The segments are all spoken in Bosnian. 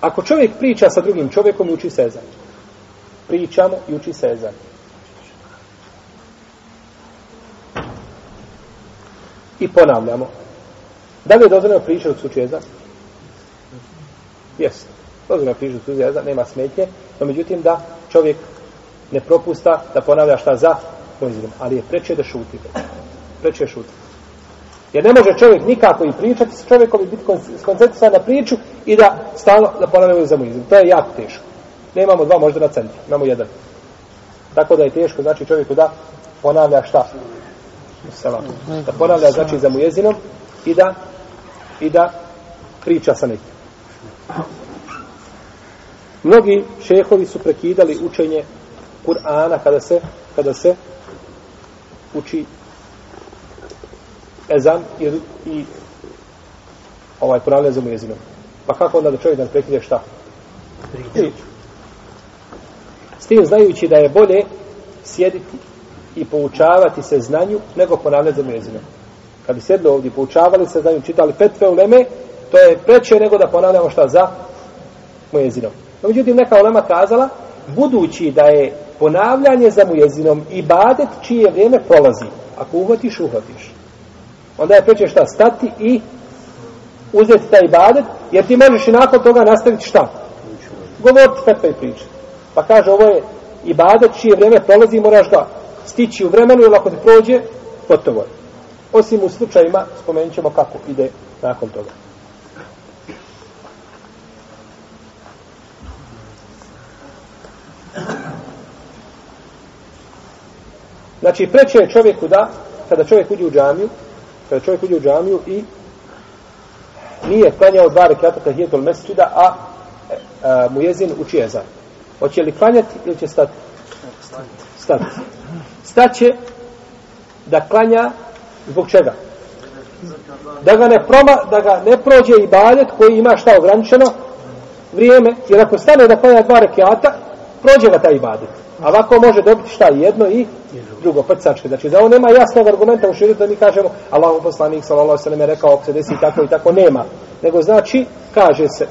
Ako čovjek priča sa drugim čovjekom uči se sezan. Pričamo i uči se sezan. I ponavljamo. Da li je dozvoljeno pričati u slučaju jezan? Jeste. Dozvoljeno pričati u slučaju nema smetnje. No međutim da čovjek ne propusta da ponavlja šta za mojzidom. Ali je preče da šuti. Preče šuti. Jer ne može čovjek nikako i pričati s čovjekom i biti skoncentrisan na priču i da stalno da ponavljaju za mojzidom. To je jako teško. Nemamo dva možda na centru. Imamo jedan. Tako da je teško, znači čovjeku da ponavlja šta? Selam. Da ponavlja znači za mujezinom i da i da priča sa nekim. Mnogi šehovi su prekidali učenje Kur'ana kada se kada se uči ezan i, i ovaj ponavlja za mujezinom. Pa kako onda da čovjek da prekide šta? Priču. S tim znajući da je bolje sjediti i poučavati se znanju nego ponavljati za mujezinom. Kad bi sjedli ovdje poučavali se znanju, čitali petve u leme, to je preče nego da ponavljamo šta za mujezinom. No, međutim, neka ulema kazala, budući da je ponavljanje za mujezinom i badet čije vrijeme prolazi, ako uhvatiš, uhvatiš. Onda je preče šta? Stati i uzeti taj ibadet, jer ti možeš i nakon toga nastaviti šta? Govoriti petve i pričati. Pa kaže, ovo je ibadet čije vrijeme prolazi, moraš ga stići u vremenu, jer ako ti prođe, gotovo je. Osim u slučajima, spomenut ćemo kako ide nakon toga. Znači, preče je čovjeku da, kada čovjek uđe u džamiju, kada čovjek uđe u džamiju i nije klanjao dva rekata tahijetul mesčida, a, a mu jezin uči jezan. Hoće li klanjati ili će stati? Stati. Staće da klanja zbog čega? Da ga ne proma, da ga ne prođe i baljet koji ima šta ograničeno vrijeme, jer ako stane da klanja dva rekata, prođe ga taj ibadet. A ovako može dobiti šta jedno i drugo, prcačke. Znači, da on nema jasnog argumenta u širitu da mi kažemo Allah poslanik sallallahu sallam je rekao ako se desi tako i tako, nema. Nego znači, kaže se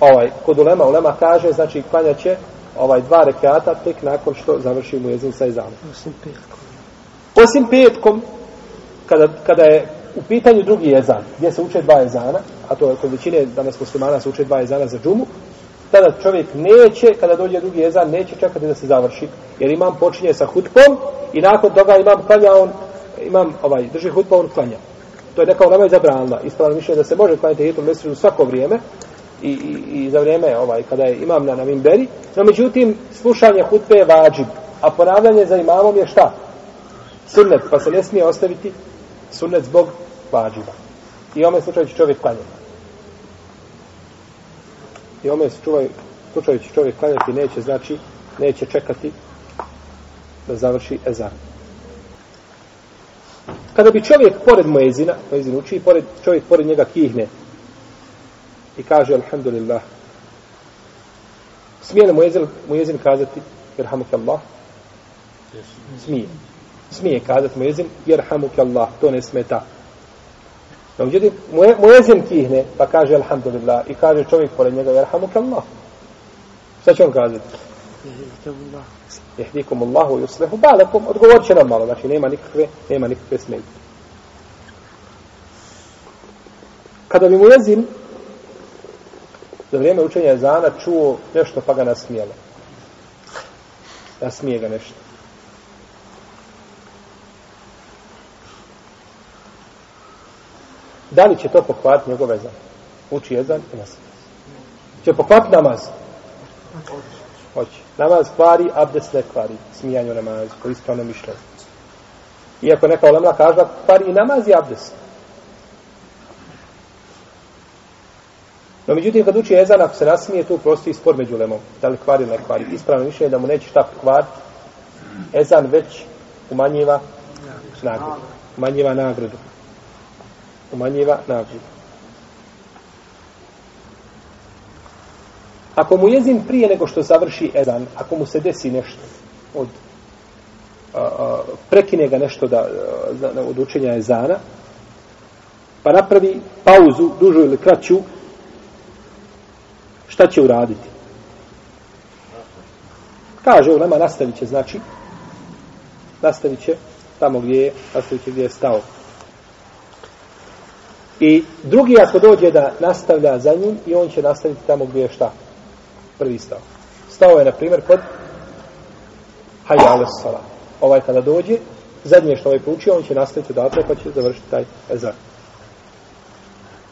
ovaj, kod ulema, ulema kaže, znači, klanja će ovaj dva rekata tek nakon što završi mu sa izanom. Osim petkom. Osim petkom, kada, kada je u pitanju drugi jezan, gdje se uče dva jezana, a to je kod većine danas muslimana se uče dva jezana za džumu, tada čovjek neće, kada dođe drugi ezan, neće čekati da se završi. Jer imam počinje sa hutbom i nakon toga imam klanja, on, imam, ovaj, drži hutba, on klanja. To je neka onama zabranila. Ispravno mišljenje da se može klanjati hitom mjesecu u svako vrijeme i, i, i za vrijeme ovaj, kada je imam na, na mimberi. No, međutim, slušanje hutbe je vađib. A ponavljanje za imamom je šta? Sunnet, pa se ne smije ostaviti sunnet zbog vađiba. I ome slučaju će čovjek klanjati. I ome slučaju, slučaju će čovjek klanjati, neće, znači, neće čekati da završi ezan. Kada bi čovjek pored muezina, muezin uči, pored, čovjek pored njega kihne i kaže alhamdulillah, smije li muezin, muezin kazati, irhamuke Allah? Smije. Smije kazati muezin, irhamuke Allah, to ne smeta. No, međutim, muezin kihne, pa kaže alhamdulillah, i kaže čovjek pored njega, irhamuke Allah. Šta će on kazati? Jehdikum Allahu yuslihu balakum. Odgovorit će normalno, znači nema nikakve, nema nikakve smetnje. Kada bi mu za vrijeme učenja zana čuo nešto pa ga nasmijelo. Nasmije ga nešto. Da li će to pokvariti njegov vezan? Uči jezan i nasmije. Će pokvariti namaz? Hoće. Namaz kvari, abdes ne kvari. Smijanje u namazu, po ispravnom mišljenju. Iako neka olemla kaže da kvari i namaz i abdes. No, međutim, kad uči ezan, ako se nasmije, tu prostoji spor među lemom. Da li kvari ili ne kvari. Ispravno mišljenje da mu neće šta kvariti. Ezan već umanjiva nagradu. Umanjiva nagradu. Umanjiva nagradu. Ako mu jezin prije nego što završi ezan, ako mu se desi nešto od a, a, prekine ga nešto da, da, od učenja ezana, pa napravi pauzu, dužu ili kraću, šta će uraditi? Kaže, u nama nastavit će, znači, nastavit će tamo gdje je, nastavit će gdje je stao. I drugi ako dođe da nastavlja za njim i on će nastaviti tamo gdje je šta? Prvi stao. Stao je, na primjer, kod Hajja al-Sala. Ovaj kada dođe, zadnje što ovaj proučio, on će nastaviti odatle pa će završiti taj ezan.